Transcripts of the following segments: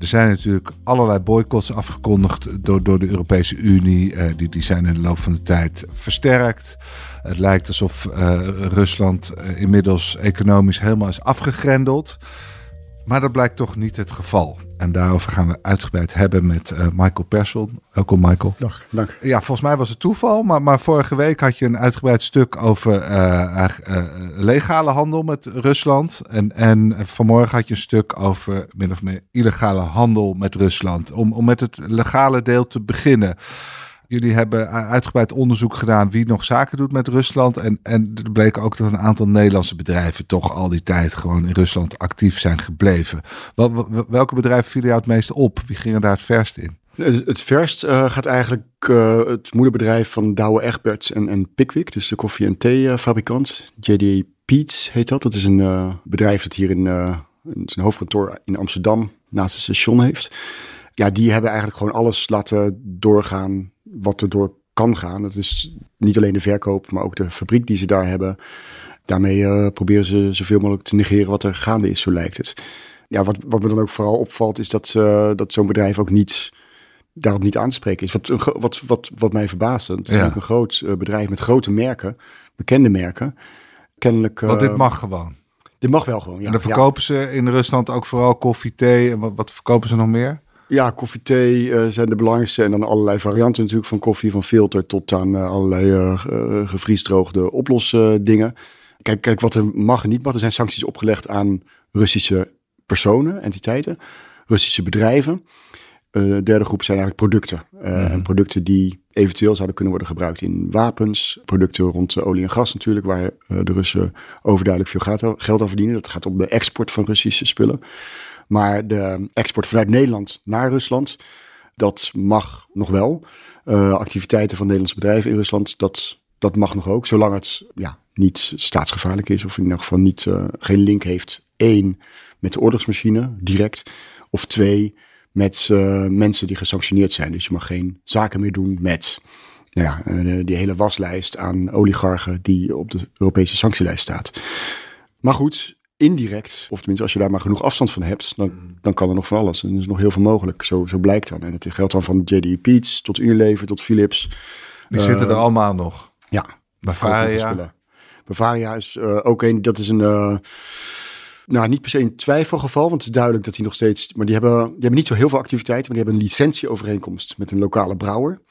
Er zijn natuurlijk allerlei boycotts afgekondigd door, door de Europese Unie. Eh, die, die zijn in de loop van de tijd versterkt. Het lijkt alsof eh, Rusland eh, inmiddels economisch helemaal is afgegrendeld. Maar dat blijkt toch niet het geval. En daarover gaan we uitgebreid hebben met uh, Michael Persson. Welkom Michael. Dag, dank. Ja, volgens mij was het toeval, maar, maar vorige week had je een uitgebreid stuk over uh, uh, legale handel met Rusland. En, en vanmorgen had je een stuk over min of meer illegale handel met Rusland. Om, om met het legale deel te beginnen. Jullie hebben uitgebreid onderzoek gedaan wie nog zaken doet met Rusland. En, en er bleek ook dat een aantal Nederlandse bedrijven toch al die tijd gewoon in Rusland actief zijn gebleven. Wel, welke bedrijven vielen jou het meest op? Wie gingen daar het verst in? Het verst uh, gaat eigenlijk uh, het moederbedrijf van Douwe Egberts en, en Pickwick, dus de koffie- en theefabrikant. JD Peets heet dat. Dat is een uh, bedrijf dat hier in zijn hoofdkantoor in Amsterdam naast het station heeft. Ja, die hebben eigenlijk gewoon alles laten doorgaan wat er door kan gaan. Dat is niet alleen de verkoop, maar ook de fabriek die ze daar hebben. Daarmee uh, proberen ze zoveel mogelijk te negeren wat er gaande is, zo lijkt het. Ja, wat, wat me dan ook vooral opvalt, is dat, uh, dat zo'n bedrijf ook niet daarop niet aanspreken is. Wat, wat, wat, wat mij verbaast. Het is ja. een groot uh, bedrijf met grote merken, bekende merken. Kennelijk. Want dit mag gewoon. Dit mag wel gewoon. Ja. En dan verkopen ja. ze in Rusland ook vooral koffie, thee. En wat, wat verkopen ze nog meer? Ja, koffie, thee uh, zijn de belangrijkste. En dan allerlei varianten natuurlijk van koffie, van filter tot aan uh, allerlei uh, gevriesdroogde oplosdingen. Kijk, kijk, wat er mag en niet mag. Er zijn sancties opgelegd aan Russische personen, entiteiten, Russische bedrijven. de derde groep zijn eigenlijk producten. Mm-hmm. En producten die eventueel zouden kunnen worden gebruikt in wapens. Producten rond olie en gas natuurlijk, waar de Russen overduidelijk veel geld aan verdienen. Dat gaat om de export van Russische spullen. Maar de export vanuit Nederland naar Rusland, dat mag nog wel. Uh, activiteiten van Nederlandse bedrijven in Rusland, dat, dat mag nog ook. Zolang het ja, niet staatsgevaarlijk is of in ieder geval niet, uh, geen link heeft. één, met de oorlogsmachine direct. Of twee, met uh, mensen die gesanctioneerd zijn. Dus je mag geen zaken meer doen met nou ja, die hele waslijst aan oligarchen die op de Europese sanctielijst staat. Maar goed, indirect, of tenminste als je daar maar genoeg afstand van hebt, dan, dan kan er nog van alles. En er is nog heel veel mogelijk, zo, zo blijkt dan. En het geldt dan van JD Peets tot Unilever tot Philips. Die uh, zitten er allemaal nog? Ja. Bavaria? Bavaria is uh, ook een, dat is een... Uh, nou, niet per se een twijfelgeval, want het is duidelijk dat die nog steeds... Maar die hebben, die hebben niet zo heel veel activiteiten, maar die hebben een licentieovereenkomst met een lokale brouwer.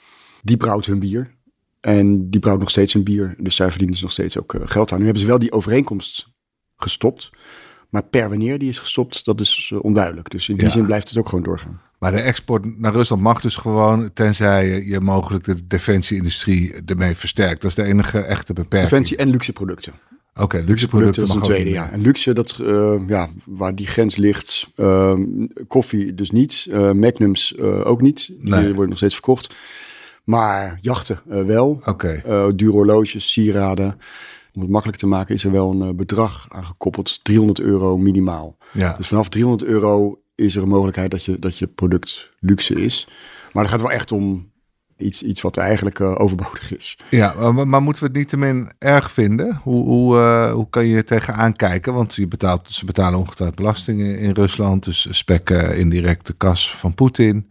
Die brouwt hun bier. En die brouwt nog steeds een bier. Dus daar verdienen ze nog steeds ook geld aan. Nu hebben ze wel die overeenkomst gestopt. Maar per wanneer die is gestopt, dat is uh, onduidelijk. Dus in die ja. zin blijft het ook gewoon doorgaan. Maar de export naar Rusland mag dus gewoon, tenzij je, mogelijk de defensieindustrie ermee versterkt. Dat is de enige echte beperking. Defensie en luxe producten. Oké, okay, luxe, producten, dat is een tweede, ja. En luxe, dat, uh, ja, waar die grens ligt, uh, koffie dus niet, uh, magnums ook niet. Die nee. worden nog steeds verkocht. Maar jachten wel. Oké. Okay. dure horloges, sieraden om het makkelijk te maken, is er wel een uh, bedrag aangekoppeld. 300 euro minimaal. Ja. Dus vanaf 300 euro is er een mogelijkheid dat je, dat je product luxe is. Maar het gaat wel echt om iets, iets wat eigenlijk uh, overbodig is. Ja, maar, maar, moeten we het niet te min erg vinden? Hoe, hoe, uh, hoe kan je tegenaan kijken? Want je betaalt, ze betalen ongetwijfeld belastingen in Rusland. Dus spekken indirect de kas van Poetin.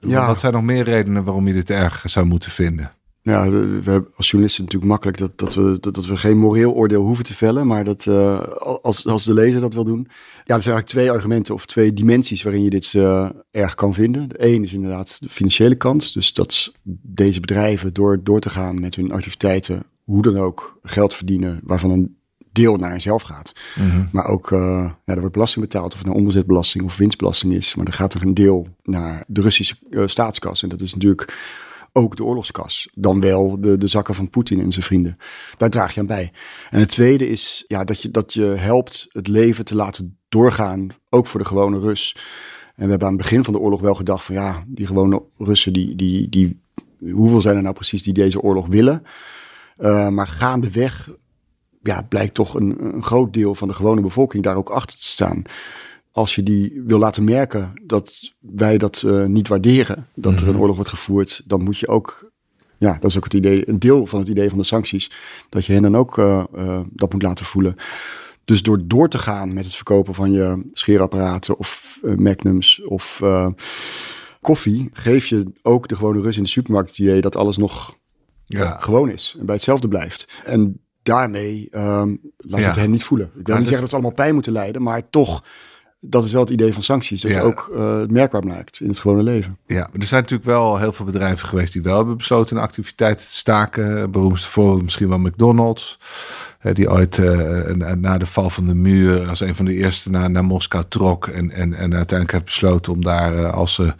Ja. Wat zijn nog meer redenen waarom je dit erg zou moeten vinden? Ja, we hebben als journalisten natuurlijk makkelijk dat, dat, we, dat, dat we geen moreel oordeel hoeven te vellen, maar dat uh, als, als de lezer dat wil doen. Ja, er zijn eigenlijk twee argumenten of twee dimensies waarin je dit uh, erg kan vinden. De een is inderdaad de financiële kant, dus dat deze bedrijven door, door te gaan met hun activiteiten, hoe dan ook, geld verdienen, waarvan een deel naar jezelf gaat. Mhm. Maar ook, uh, ja, er wordt belasting betaald, of het nou omzetbelasting of winstbelasting is. Maar er gaat er een deel naar de Russische staatskas. En dat is natuurlijk ook de oorlogskas. Dan wel de, de zakken van Poetin en zijn vrienden. Daar draag je aan bij. En het tweede is ja, dat, je, dat je helpt het leven te laten doorgaan, ook voor de gewone Rus. En we hebben aan het begin van de oorlog wel gedacht van ja, die gewone Russen, die, die, die, hoeveel zijn er nou precies die deze oorlog willen? Uh, maar gaandeweg ja, blijkt toch een, een groot deel van de gewone bevolking daar ook achter te staan als je die wil laten merken dat wij dat uh, niet waarderen, dat er een Mhm. oorlog wordt gevoerd, dan moet je ook, ja, dat is ook het idee, een deel van het idee van de sancties, dat je hen dan ook uh, uh, dat moet laten voelen. Dus door door te gaan met het verkopen van je scheerapparaten of magnums of koffie, geef je ook de gewone Rus in de supermarkt het idee dat alles nog Ja. gewoon is en bij hetzelfde blijft. En daarmee um, laat Ja. het hen niet voelen. Ik wil niet dat zeggen dat ze allemaal pijn moeten lijden, maar toch, dat is wel het idee van sancties. Dat Ja. je ook uh, het merkbaar maakt in het gewone leven. Ja, maar er zijn natuurlijk wel heel veel bedrijven geweest die wel hebben besloten hun activiteiten te staken. Beroemdste voorbeeld misschien wel McDonald's. eh, Die ooit uh, na de val van de muur als een van de eerste naar, naar Moskou trok. En, en, en uiteindelijk heeft besloten om daar uh, als uh,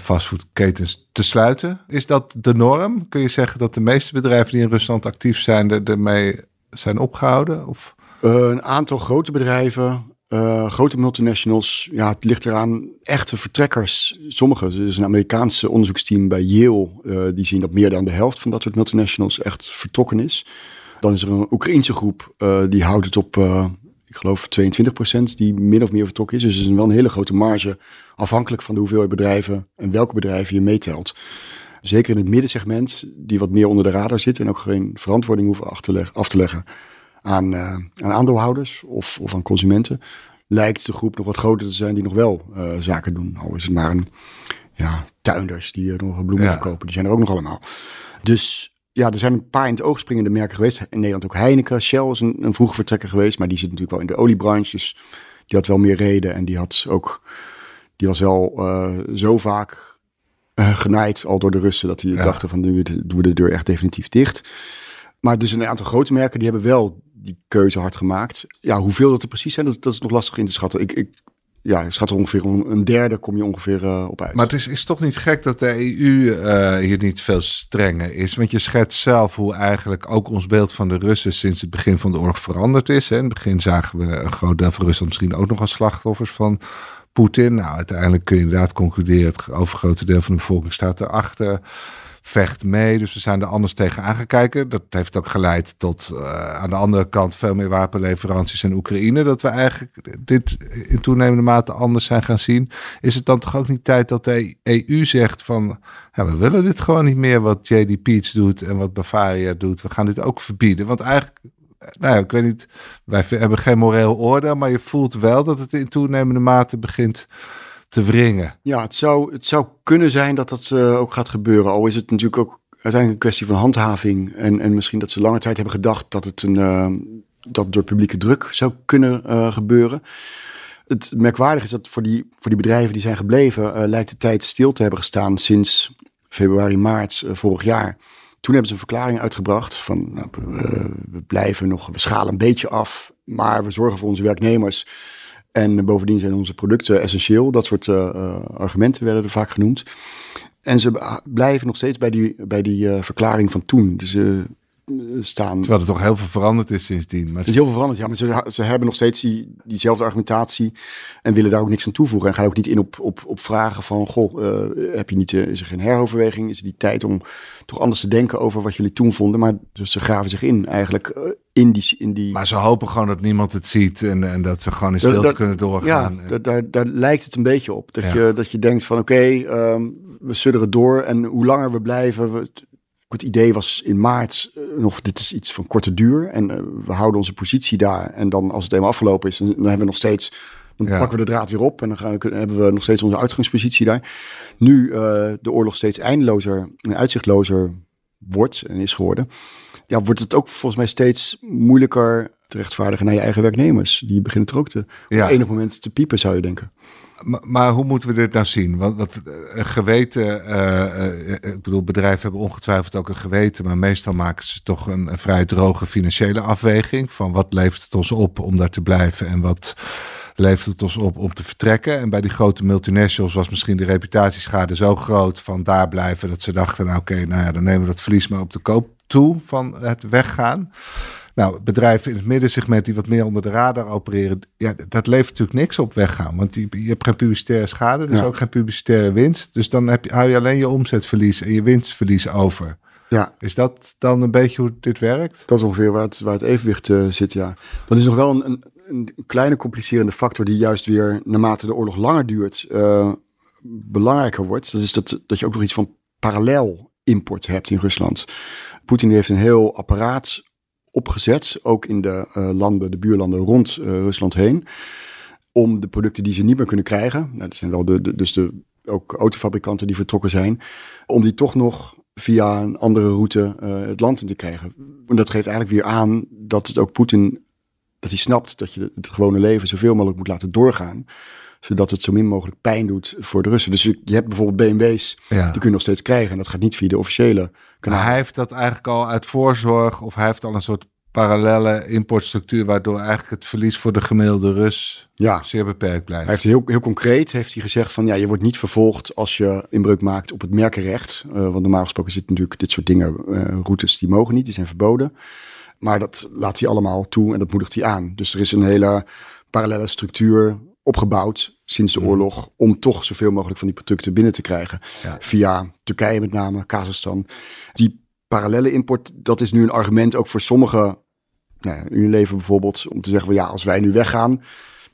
fastfoodketens te sluiten. Is dat de norm? Kun je zeggen dat de meeste bedrijven die in Rusland actief zijn, er, ermee zijn opgehouden? Of? Uh, een aantal grote bedrijven, uh, grote multinationals, ja, het ligt eraan echte vertrekkers. Sommige, er is een Amerikaanse onderzoeksteam bij Yale, uh, die zien dat meer dan de helft van dat soort multinationals echt vertrokken is. Dan is er een Oekraïense groep, uh, die houdt het op, ik geloof 22 procent, die min of meer vertrokken is. Dus er is wel een hele grote marge, afhankelijk van de hoeveelheid bedrijven en welke bedrijven je meetelt. Zeker in het middensegment, die wat meer onder de radar zit en ook geen verantwoording hoeven af te leggen aan, uh, aan aandeelhouders of, of aan consumenten, lijkt de groep nog wat groter te zijn die nog wel uh, zaken doen. Al is het maar een ja, tuinders die uh, nog bloemen ja. verkopen, die zijn er ook nog allemaal. Dus ja, er zijn een paar in het oog springende merken geweest. In Nederland ook Heineken, Shell is een, een vroege vertrekker geweest, maar die zit natuurlijk wel in de oliebranche, dus die had wel meer reden en die had ook, die was wel uh, zo vaak uh, genaaid al door de Russen dat die ja. dachten van nu doen we de deur echt definitief dicht. Maar dus een aantal grote merken die hebben wel die keuze hard gemaakt. Ja, hoeveel dat er precies zijn, dat, dat is nog lastig in te schatten. Ik, ik ja, schat er ongeveer een derde kom je ongeveer uh, op uit. Maar het is, is toch niet gek dat de EU uh, hier niet veel strenger is? Want je schetst zelf hoe eigenlijk ook ons beeld van de Russen sinds het begin van de oorlog veranderd is. Hè? In het begin zagen we een groot deel van Rusland misschien ook nog als slachtoffers van Poetin. Nou, uiteindelijk kun je inderdaad concluderen, het overgrote deel van de bevolking staat erachter vecht mee. Dus we zijn er anders tegen aangekijken. Dat heeft ook geleid tot uh, aan de andere kant veel meer wapenleveranties in Oekraïne. Dat we eigenlijk dit in toenemende mate anders zijn gaan zien. Is het dan toch ook niet tijd dat de EU zegt van... Ja, we willen dit gewoon niet meer wat JD Peets doet en wat Bavaria doet. We gaan dit ook verbieden. Want eigenlijk... Nou ja, ik weet niet, wij hebben geen moreel oordeel, maar je voelt wel dat het in toenemende mate begint te wringen. Ja, het zou, het zou kunnen zijn dat dat uh, ook gaat gebeuren. Al is het natuurlijk ook uiteindelijk een kwestie van handhaving. En, en misschien dat ze lange tijd hebben gedacht dat het een, uh, dat door publieke druk zou kunnen uh, gebeuren. Het merkwaardige is dat voor die, voor die bedrijven die zijn gebleven, lijkt de tijd stil te hebben gestaan sinds februari, maart vorig jaar. Toen hebben ze een verklaring uitgebracht van nou, we blijven nog, we schalen een beetje af, maar we zorgen voor onze werknemers. En bovendien zijn onze producten essentieel. Dat soort uh, argumenten werden er vaak genoemd. En ze blijven nog steeds bij die, bij die uh, verklaring van toen. Dus staan... Terwijl er toch heel veel veranderd is sindsdien. Maar... Er is heel veel veranderd, ja. Maar ze, ze hebben nog steeds die, diezelfde argumentatie. En willen daar ook niks aan toevoegen. En gaan ook niet in op, op, op vragen van... Goh, uh, heb je niet, uh, is er geen heroverweging? Is er die tijd om toch anders te denken over wat jullie toen vonden? Maar dus ze graven zich in eigenlijk in die, in die... Maar ze hopen gewoon dat niemand het ziet en, en dat ze gewoon in stilte dat, kunnen doorgaan. Ja, daar, daar lijkt het een beetje op. Dat, ja. je, dat je denkt van oké, okay, um, we sudderen door en hoe langer we blijven... We, het idee was in maart uh, nog, dit is iets van korte duur en uh, we houden onze positie daar. En dan als het eenmaal afgelopen is, dan, dan hebben we nog steeds... Dan ja. pakken we de draad weer op en dan, gaan hebben we nog steeds onze uitgangspositie daar. Nu uh, de oorlog steeds eindelozer en uitzichtlozer wordt en is geworden, ja, wordt het ook volgens mij steeds moeilijker te rechtvaardigen naar je eigen werknemers. Die beginnen er ook te, Ja. op enig moment te piepen, zou je denken. Maar, hoe moeten we dit nou zien? Want, want eh, een geweten, eh, eh, ik bedoel, bedrijven hebben ongetwijfeld ook een geweten, maar meestal maken ze toch een, een vrij droge financiële afweging van wat levert het ons op om daar te blijven en wat levert het ons op om te vertrekken. En bij die grote multinationals was misschien de reputatieschade zo groot van daar blijven dat ze dachten, nou oké, nou ja, dan nemen we dat verlies maar op de koop toe van het weggaan. Nou, bedrijven in het middensegment die wat meer onder de radar opereren, ja, dat levert natuurlijk niks op weggaan. Want die, je hebt geen publicitaire schade, dus Ja. ook geen publicitaire winst. Dus dan heb je, hou je alleen je omzetverlies en je winstverlies over. Ja, Is dat dan een beetje hoe dit werkt? dat is ongeveer waar het, waar het evenwicht eh, zit, ja. Dan is nog wel een, een, een kleine complicerende factor die juist weer, naarmate de oorlog langer duurt, eh, belangrijker wordt. Dat is dat, dat je ook nog iets van parallel import hebt in Rusland. Poetin heeft een heel apparaat opgezet, ook in de eh, landen, de buurlanden rond eh, Rusland heen, om de producten die ze niet meer kunnen krijgen, nou, dat zijn wel de, dus de, ook autofabrikanten die vertrokken zijn, om die toch nog via een andere route eh, het land in te krijgen. En dat geeft eigenlijk weer aan dat het ook Poetin, dat hij snapt dat je het gewone leven zoveel mogelijk moet laten doorgaan, zodat het zo min mogelijk pijn doet voor de Russen. Dus je je hebt bijvoorbeeld BMW's, Ja. die kun je nog steeds krijgen en dat gaat niet via de officiële Maar kanalen. hij heeft dat eigenlijk al uit voorzorg of hij heeft al een soort parallele importstructuur waardoor eigenlijk het verlies voor de gemiddelde Rus Ja, zeer beperkt blijft. Hij heeft heel, heel concreet heeft hij gezegd van ja, je wordt niet vervolgd als je inbreuk maakt op het merkenrecht. Eh, want normaal gesproken zitten natuurlijk dit soort dingen, eh, routes die mogen niet, die zijn verboden. Maar dat laat hij allemaal toe en dat moedigt hij aan. Dus er is een hele parallele structuur opgebouwd sinds de oorlog om toch zoveel mogelijk van die producten binnen te krijgen. Ja. Via Turkije met name, Kazachstan. Die parallele import, dat is nu een argument ook voor sommige, nou Unilever bijvoorbeeld, om te zeggen van ja, als wij nu weggaan,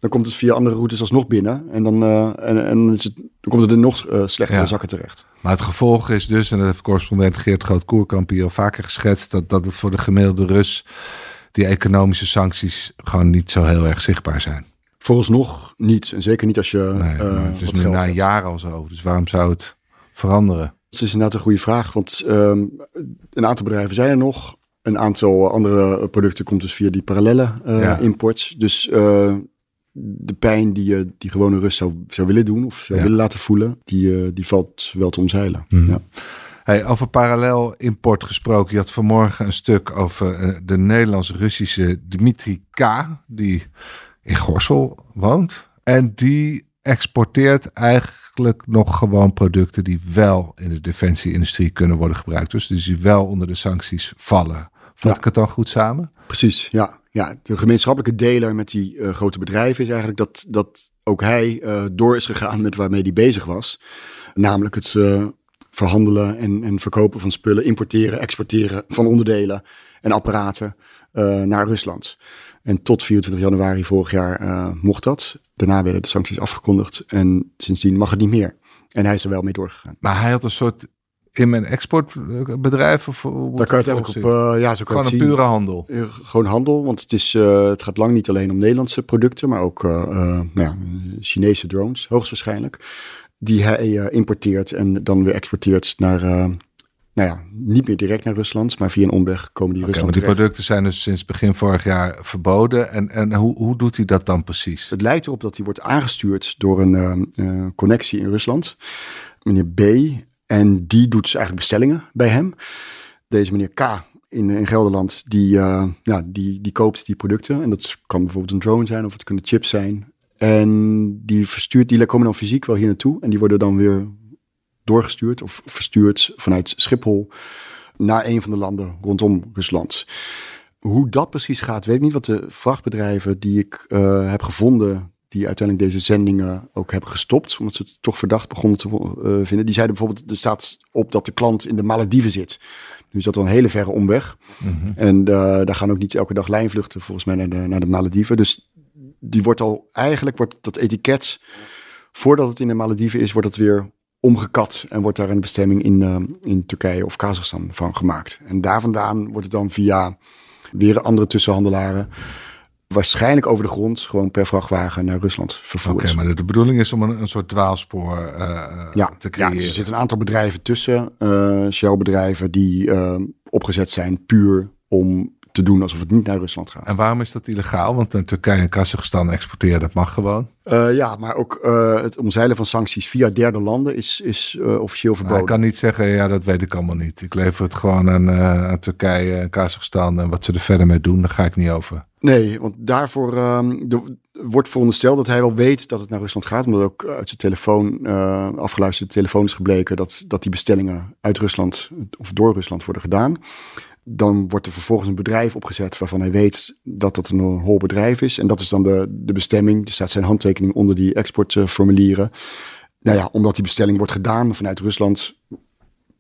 dan komt het via andere routes alsnog binnen. En dan, eh, en, en is het, dan komt het in nog eh, slechtere Ja. zakken terecht. Maar het gevolg is dus, en dat heeft correspondent Geert Groot-Koerkamp hier al vaker geschetst, dat, dat het voor de gemiddelde Rus die economische sancties gewoon niet zo heel erg zichtbaar zijn. Vooralsnog niet. En zeker niet als je Nee, eh, het is nu na een jaar al zo, dus waarom zou het veranderen? Dat is inderdaad een goede vraag. Want ehm, een aantal bedrijven zijn er nog. Een aantal andere producten komt dus via die parallele eh, Ja. import. Dus eh, de pijn die je die gewone rust zou, zou willen doen of zou Ja. willen laten voelen, die, die valt wel te omzeilen. Mhm. Ja. Hey, over parallel import gesproken. Je had vanmorgen een stuk over de Nederlands-Russische Dmitri K. Die in Gorsel woont. En die exporteert eigenlijk nog gewoon producten die wel in de defensieindustrie kunnen worden gebruikt. Dus die wel onder de sancties vallen. Vat Ja. ik het dan goed samen? Precies, ja. ja. De gemeenschappelijke deler met die eh, grote bedrijven is eigenlijk dat, dat ook hij eh, door is gegaan met waarmee hij bezig was. Namelijk het eh, verhandelen en, en verkopen van spullen, importeren, exporteren van onderdelen en apparaten naar Rusland. En tot 24 januari vorig jaar eh, mocht dat. Daarna werden de sancties afgekondigd en sindsdien mag het niet meer. En hij is er wel mee doorgegaan. Maar hij had een soort in- en exportbedrijf? Of, Daar kan je het eigenlijk op, eh, ja, zo kan Gewoon een pure handel. Eh, Gewoon handel, want het, is, het gaat lang niet alleen om Nederlandse producten, maar ook nou ja, Chinese drones, hoogstwaarschijnlijk, die hij importeert en dan weer exporteert naar, nou ja, niet meer direct naar Rusland, maar via een omweg komen die maar Rusland die producten zijn dus sinds begin vorig jaar verboden. En, en hoe, hoe doet hij dat dan precies? Het lijkt erop dat hij wordt aangestuurd door een eh, eh, connectie in Rusland, meneer B, en die doet dus eigenlijk bestellingen bij hem. Deze meneer K in, in Gelderland, die, eh, ja, die, die koopt die producten. En dat kan bijvoorbeeld een drone zijn of het kunnen chips zijn. En die verstuurt, die komen dan fysiek wel hier naartoe. En die worden dan weer doorgestuurd of verstuurd vanuit Schiphol naar een van de landen rondom Rusland. Hoe dat precies gaat, weet ik niet. Want de vrachtbedrijven die ik eh, heb gevonden, die uiteindelijk deze zendingen ook hebben gestopt, omdat ze het toch verdacht begonnen te eh, vinden, die zeiden bijvoorbeeld, er staat op dat de klant in de Malediven zit. Nu is dat dan een hele verre omweg. En eh, daar gaan ook niet elke dag lijnvluchten volgens mij naar de, naar de Malediven. Dus die wordt al, eigenlijk wordt dat etiket, voordat het in de Malediven is, wordt het weer omgekat en wordt daar een bestemming in, eh, in Turkije of Kazachstan van gemaakt. En daar vandaan wordt het dan via weer andere tussenhandelaren waarschijnlijk over de grond gewoon per vrachtwagen naar Rusland vervoerd. Oké, maar de, de, bedoeling is om een, een soort dwaalspoor uh, ja, te creëren. Ja, dus er zitten een aantal bedrijven tussen, uh, Shell-bedrijven, die opgezet zijn puur om te doen alsof het niet naar Rusland gaat. En waarom is dat illegaal? Want Turkije en Kazachstan exporteren, dat mag gewoon. Uh, ja, maar ook uh, het omzeilen van sancties via derde landen is, is uh, officieel verboden. Maar ik kan niet zeggen, ja, dat weet ik allemaal niet. Ik lever het gewoon aan, aan Turkije en Kazachstan en wat ze er verder mee doen, daar ga ik niet over. Nee, want daarvoor de, wordt verondersteld dat hij wel weet dat het naar Rusland gaat. Omdat ook uit zijn telefoon, afgeluisterde telefoon is gebleken dat, dat die bestellingen uit Rusland of door Rusland worden gedaan. Dan wordt er vervolgens een bedrijf opgezet waarvan hij weet dat dat een hol bedrijf is. En dat is dan de, de bestemming. Er staat zijn handtekening onder die exportformulieren. Nou ja, omdat die bestelling wordt gedaan vanuit Rusland,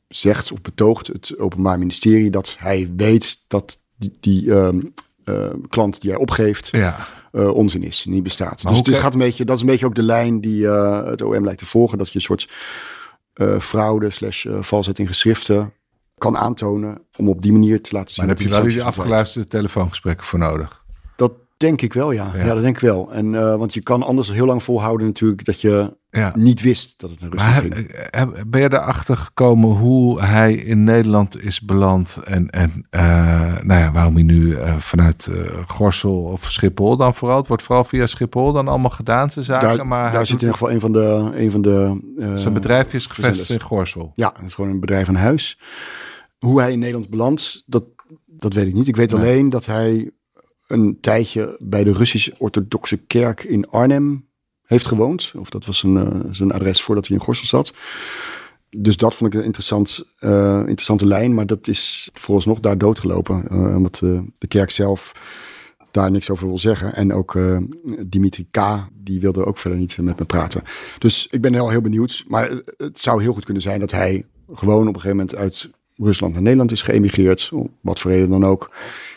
zegt of betoogt het Openbaar Ministerie dat hij weet dat die, die uh, uh, klant die hij opgeeft ja. uh, onzin is, niet bestaat. Maar dus dit gaat een beetje, dat is een beetje ook de lijn die eh, het OM lijkt te volgen. Dat je een soort fraude slash valsheid in geschriften kan aantonen om op die manier te laten zien. Maar heb je wel die afgeluisterde telefoongesprekken voor nodig? Dat denk ik wel, ja. Ja, ja dat denk ik wel. En uh, want je kan anders heel lang volhouden natuurlijk dat je ja. niet wist dat het Rusland maar ging. Heb, ben je erachter gekomen hoe hij in Nederland is beland en, en uh, nou ja, waarom hij nu uh, vanuit Gorsel of Schiphol dan vooral, het wordt vooral via Schiphol dan allemaal gedaan zijn zaken. Daar, maar daar zit in ieder geval een van de... Een van de zijn bedrijf is gevestigd in Gorsel. Ja, het is gewoon een bedrijf aan huis. Hoe hij in Nederland belandt, dat, dat weet ik niet. Ik weet alleen dat hij een tijdje bij de Russisch-Orthodoxe Kerk in Arnhem heeft gewoond. Of dat was een, uh, zijn adres voordat hij in Gorsel zat. Dus dat vond ik een interessant, uh, interessante lijn. Maar dat is vooralsnog daar doodgelopen. Uh, omdat de kerk zelf daar niks over wil zeggen. En ook Dimitri K. die wilde ook verder niet met me praten. Dus ik ben heel, heel benieuwd. Maar het zou heel goed kunnen zijn dat hij gewoon op een gegeven moment uit Rusland naar Nederland is geëmigreerd. Wat voor reden dan ook.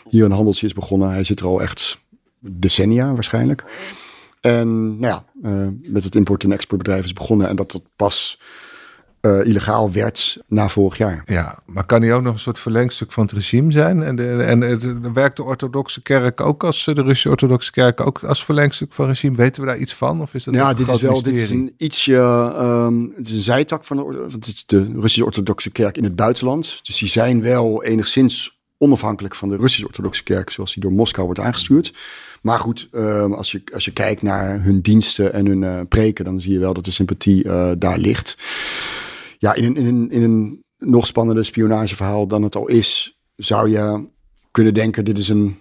Hier een handeltje is begonnen. Hij zit er al echt decennia waarschijnlijk. En nou ja, uh, met het import- en exportbedrijf is begonnen. En dat dat pas uh, illegaal werd na vorig jaar. Ja, maar kan hij ook nog een soort verlengstuk van het regime zijn? En, de, en het, werkt de orthodoxe kerk ook als de Russische orthodoxe kerk ook als verlengstuk van regime? Weten we daar iets van? Of is dat ja, dit is wel mysterie? dit is een ietsje. Um, het is een zijtak van de, want het is de Russische orthodoxe kerk in het buitenland. Dus die zijn wel enigszins onafhankelijk van de Russische orthodoxe kerk, zoals die door Moskou wordt aangestuurd. Maar goed, um, als, je, als je kijkt naar hun diensten en hun uh, preken, dan zie je wel dat de sympathie uh, daar ligt ja, in een, in, een, in een nog spannender spionageverhaal dan het al is, zou je kunnen denken: dit is een,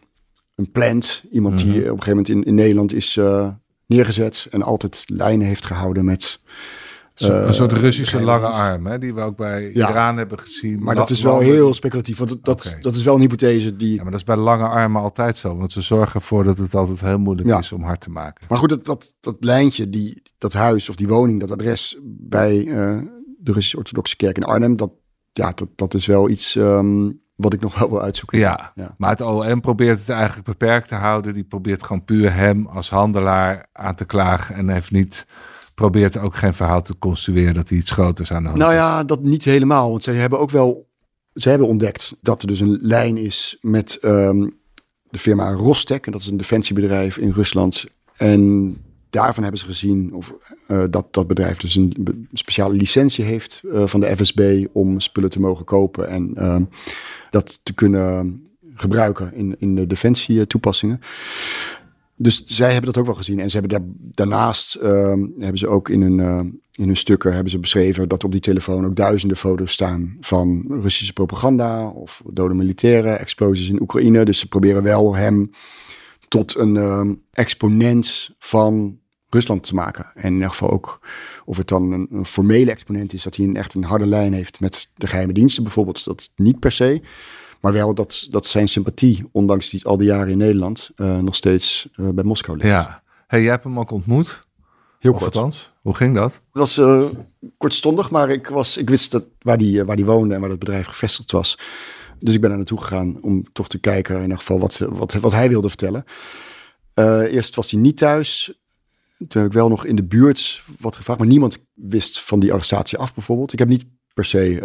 een plant. Iemand die mm -hmm. op een gegeven moment in, in Nederland is uh, neergezet en altijd lijnen heeft gehouden met. Een soort Russische lange arm, hè, die we ook bij ja. Iran hebben gezien. Maar dat is wel heel speculatief, want dat, dat, okay. dat is wel een hypothese die... Ja, maar dat is bij lange armen altijd zo, want ze zorgen ervoor dat het altijd heel moeilijk ja. is om hard te maken. Maar goed, dat, dat, dat lijntje, die, dat huis of die woning, dat adres bij uh, de Orthodoxe Kerk in Arnhem, dat, ja, dat, dat is wel iets um, wat ik nog wel wil uitzoeken. Ja, ja, maar het OM probeert het eigenlijk beperkt te houden. Die probeert gewoon puur hem als handelaar aan te klagen en heeft niet probeert ook geen verhaal te construeren dat hij iets groters aan de hand Nou ja, dat niet helemaal, want ze hebben ook wel, ze hebben ontdekt dat er dus een lijn is met um, de firma Rostek, en dat is een defensiebedrijf in Rusland. En daarvan hebben ze gezien of, uh, dat dat bedrijf dus een speciale licentie heeft uh, van de FSB om spullen te mogen kopen en uh, dat te kunnen gebruiken in, in de defensie toepassingen. Dus zij hebben dat ook wel gezien. En ze hebben daar, daarnaast uh, hebben ze ook in hun, uh, in hun stukken hebben ze beschreven dat op die telefoon ook duizenden foto's staan van Russische propaganda of dode militairen, explosies in Oekraïne. Dus ze proberen wel hem tot een uh, exponent van Rusland te maken. En in ieder geval ook of het dan een, een, formele exponent is, dat hij een, echt een harde lijn heeft met de geheime diensten bijvoorbeeld. Dat niet per se. Maar wel dat, dat zijn sympathie, ondanks die, al die jaren in Nederland, uh, nog steeds uh, bij Moskou ligt. Ja. Hey, jij hebt hem ook ontmoet? Heel of kort. Althans, hoe ging dat? Het was uh, kortstondig, maar ik, was, ik wist dat waar die, waar die woonde en waar het bedrijf gevestigd was. Dus ik ben er naartoe gegaan om toch te kijken, in ieder geval, wat, wat, wat hij wilde vertellen. eerst was hij niet thuis. Toen heb ik wel nog in de buurt wat gevraagd, maar niemand wist van die arrestatie af bijvoorbeeld. Ik heb niet per se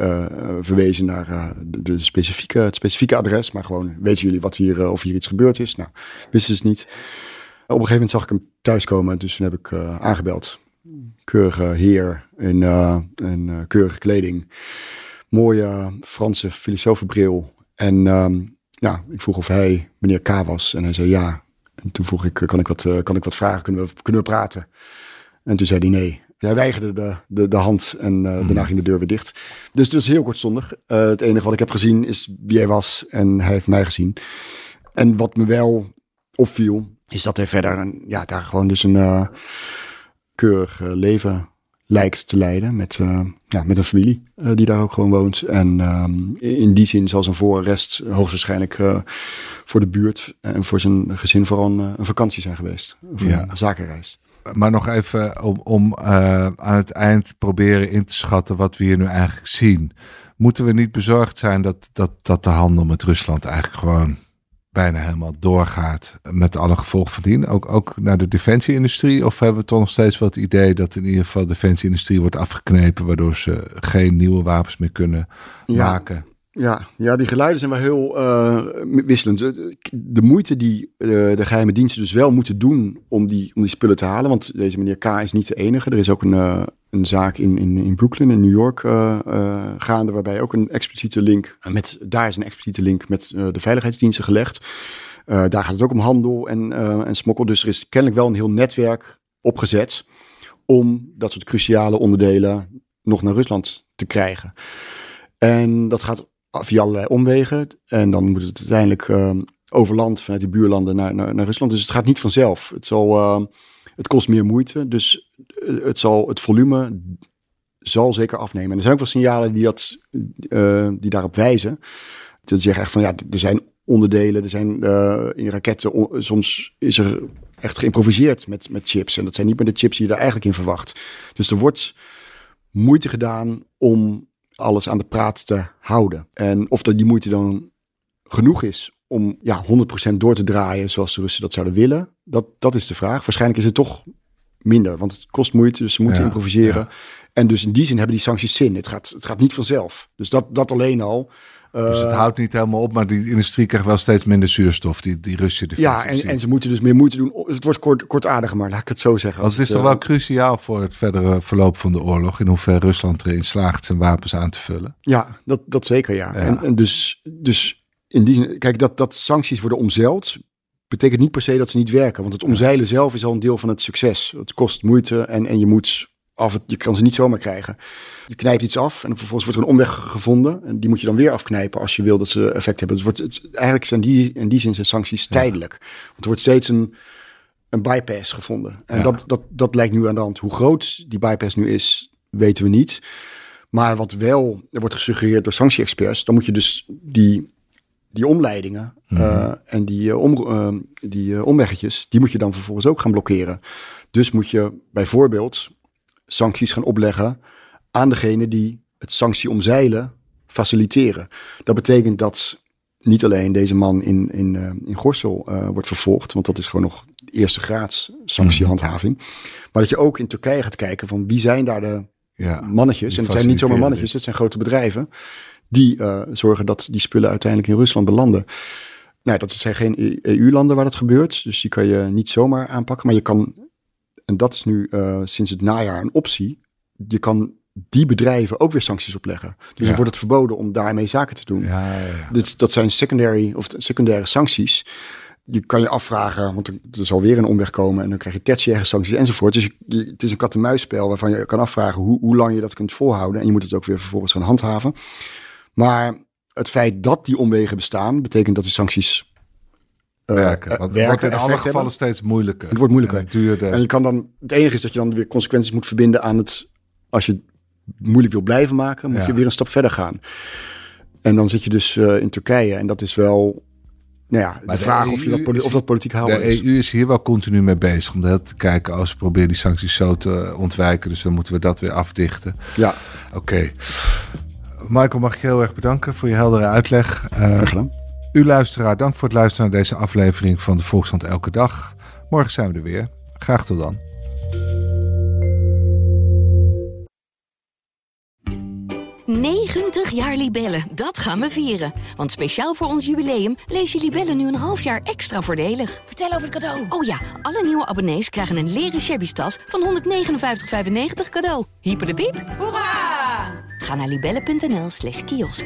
verwezen naar de, specifieke, het specifieke adres. Maar gewoon, weten jullie wat hier, of hier iets gebeurd is? Nou, wisten ze het niet. Op een gegeven moment zag ik hem thuiskomen. Dus toen heb ik aangebeld. Keurige heer in, in keurige kleding. Mooie Franse filosofenbril. En ehm, ja, ik vroeg of hij meneer K was. En hij zei ja. En toen vroeg ik, kan ik wat, kan ik wat vragen? Kunnen we, kunnen we praten? En toen zei hij nee. Hij weigerde de, de, de hand en uh, daarna ging de deur weer dicht. Dus dus heel kortstondig. Uh, het enige wat ik heb gezien is wie hij was en hij heeft mij gezien. En wat me wel opviel, is dat hij verder een, ja, daar gewoon dus een uh, keurig leven lijkt te leiden met, ja, met een familie die daar ook gewoon woont. En ehm, in die zin zal zijn voorarrest hoogstwaarschijnlijk voor de buurt en voor zijn gezin vooral een, een vakantie zijn geweest. ja. een zakenreis maar nog even om, om aan het eind proberen in te schatten wat we hier nu eigenlijk zien. Moeten we niet bezorgd zijn dat, dat, dat de handel met Rusland eigenlijk gewoon bijna helemaal doorgaat met alle gevolgen van dien? Ook, ook naar de defensieindustrie? Of hebben we toch nog steeds wel het idee dat in ieder geval de defensieindustrie wordt afgeknepen, waardoor ze geen nieuwe wapens meer kunnen maken? Ja, ja, die geluiden zijn wel heel uh, wisselend. De moeite die uh, de geheime diensten dus wel moeten doen om die, om die spullen te halen. Want deze meneer K is niet de enige. Er is ook een, een zaak in, in, in Brooklyn, in New York gaande. Waarbij ook een expliciete link, met, daar is een expliciete link met de veiligheidsdiensten gelegd. daar gaat het ook om handel en, en smokkel. Dus er is kennelijk wel een heel netwerk opgezet om dat soort cruciale onderdelen nog naar Rusland te krijgen. En dat gaat via allerlei omwegen. En dan moet het uiteindelijk uh, over land vanuit die buurlanden naar, naar, Rusland. Dus het gaat niet vanzelf. Het, zal, uh, het kost meer moeite. Dus eh, het, zal, het volume zal zeker afnemen. En er zijn ook wel signalen die, dat, uh, die daarop wijzen. Dat zeggen echt van ja, er zijn onderdelen, er zijn uh, in raketten, soms is er echt geïmproviseerd met, met chips. En dat zijn niet meer de chips die je daar eigenlijk in verwacht. Dus er wordt moeite gedaan om alles aan de praat te houden. En of dat die moeite dan genoeg is om ja, 100% door te draaien zoals de Russen dat zouden willen, dat, dat is de vraag. Waarschijnlijk is het toch minder, want het kost moeite, dus ze moeten improviseren. En dus in die zin hebben die sancties zin. Het gaat, het gaat niet vanzelf. Dus dat, dat alleen al dus het eh, houdt niet helemaal op, maar die industrie krijgt wel steeds minder zuurstof, die, die Russen. Ja, en, en ze moeten dus meer moeite doen. Het wordt kort, kortaardiger, maar laat ik het zo zeggen. Want het is toch wel cruciaal voor het verdere verloop van de oorlog, in hoeverre Rusland erin slaagt zijn wapens aan te vullen. Ja, dat, dat zeker, ja. En, en, dus, dus in die zin, kijk, dat, dat sancties worden omzeild, betekent niet per se dat ze niet werken. Want het omzeilen zelf is al een deel van het succes. Het kost moeite en, en je moet af. Je kan ze niet zomaar krijgen. Je knijpt iets af en vervolgens wordt er een omweg gevonden. En die moet je dan weer afknijpen als je wil dat ze effect hebben. Dus wordt het, eigenlijk zijn die in die zin zijn sancties tijdelijk. Want er wordt steeds een, een bypass gevonden. En dat, dat, dat lijkt nu aan de hand. Hoe groot die bypass nu is, weten we niet. Maar wat wel, er wordt gesuggereerd door sanctie-experts, dan moet je dus die, die omleidingen mhm. eh, en die, uh, om, uh, die omweggetjes, die moet je dan vervolgens ook gaan blokkeren. Dus moet je bijvoorbeeld sancties gaan opleggen aan degene die het sanctie omzeilen faciliteren. Dat betekent dat niet alleen deze man in, in, uh, in Gorsel uh, wordt vervolgd, want dat is gewoon nog eerste graads sanctiehandhaving. Maar dat je ook in Turkije gaat kijken van wie zijn daar de ja, mannetjes. En het zijn niet zomaar mannetjes, het zijn grote bedrijven die uh, zorgen dat die spullen uiteindelijk in Rusland belanden. Nou, dat zijn geen EU-landen waar dat gebeurt, dus die kan je niet zomaar aanpakken. Maar je kan en dat is nu uh, sinds het najaar een optie. Je kan die bedrijven ook weer sancties opleggen. Dus ja. dan wordt het verboden om daarmee zaken te doen. Ja, ja, dus dat zijn secondary of secundaire sancties. Je kan je afvragen, want er, zal weer een omweg komen en dan krijg je tertiaire sancties enzovoort. Dus je, het is een kat-en-muisspel waarvan je kan afvragen hoe, hoe lang je dat kunt volhouden. En je moet het ook weer vervolgens gaan handhaven. Maar het feit dat die omwegen bestaan, betekent dat die sancties werken. Want het wordt in alle gevallen steeds moeilijker. Het wordt moeilijker. En, duurder. en je kan dan, het enige is dat je dan weer consequenties moet verbinden aan het, als je moeilijk wil blijven maken, moet je weer een stap verder gaan. En dan zit je dus uh, in Turkije en dat is wel, nou ja, de, de vraag of, je dat, e of dat politiek haalbaar is. De EU is hier wel continu mee bezig om dat te kijken als we proberen die sancties zo te ontwijken. Dus dan moeten we dat weer afdichten. Ja. Oké. Michael, mag ik je heel erg bedanken voor je heldere uitleg. Uh, gedaan. U luisteraar, dank voor het luisteren naar deze aflevering van de Volkskrant Elke Dag. Morgen zijn we er weer. Graag tot dan. 90 jaar Libellen, dat gaan we vieren. Want speciaal voor ons jubileum lees je Libellen nu een half jaar extra voordelig. Vertel over het cadeau. Oh ja, alle nieuwe abonnees krijgen een leren shabby tas van 159,95 cadeau. Hyper de piep. Hoera! Ga naar libellen.nl slash kiosk.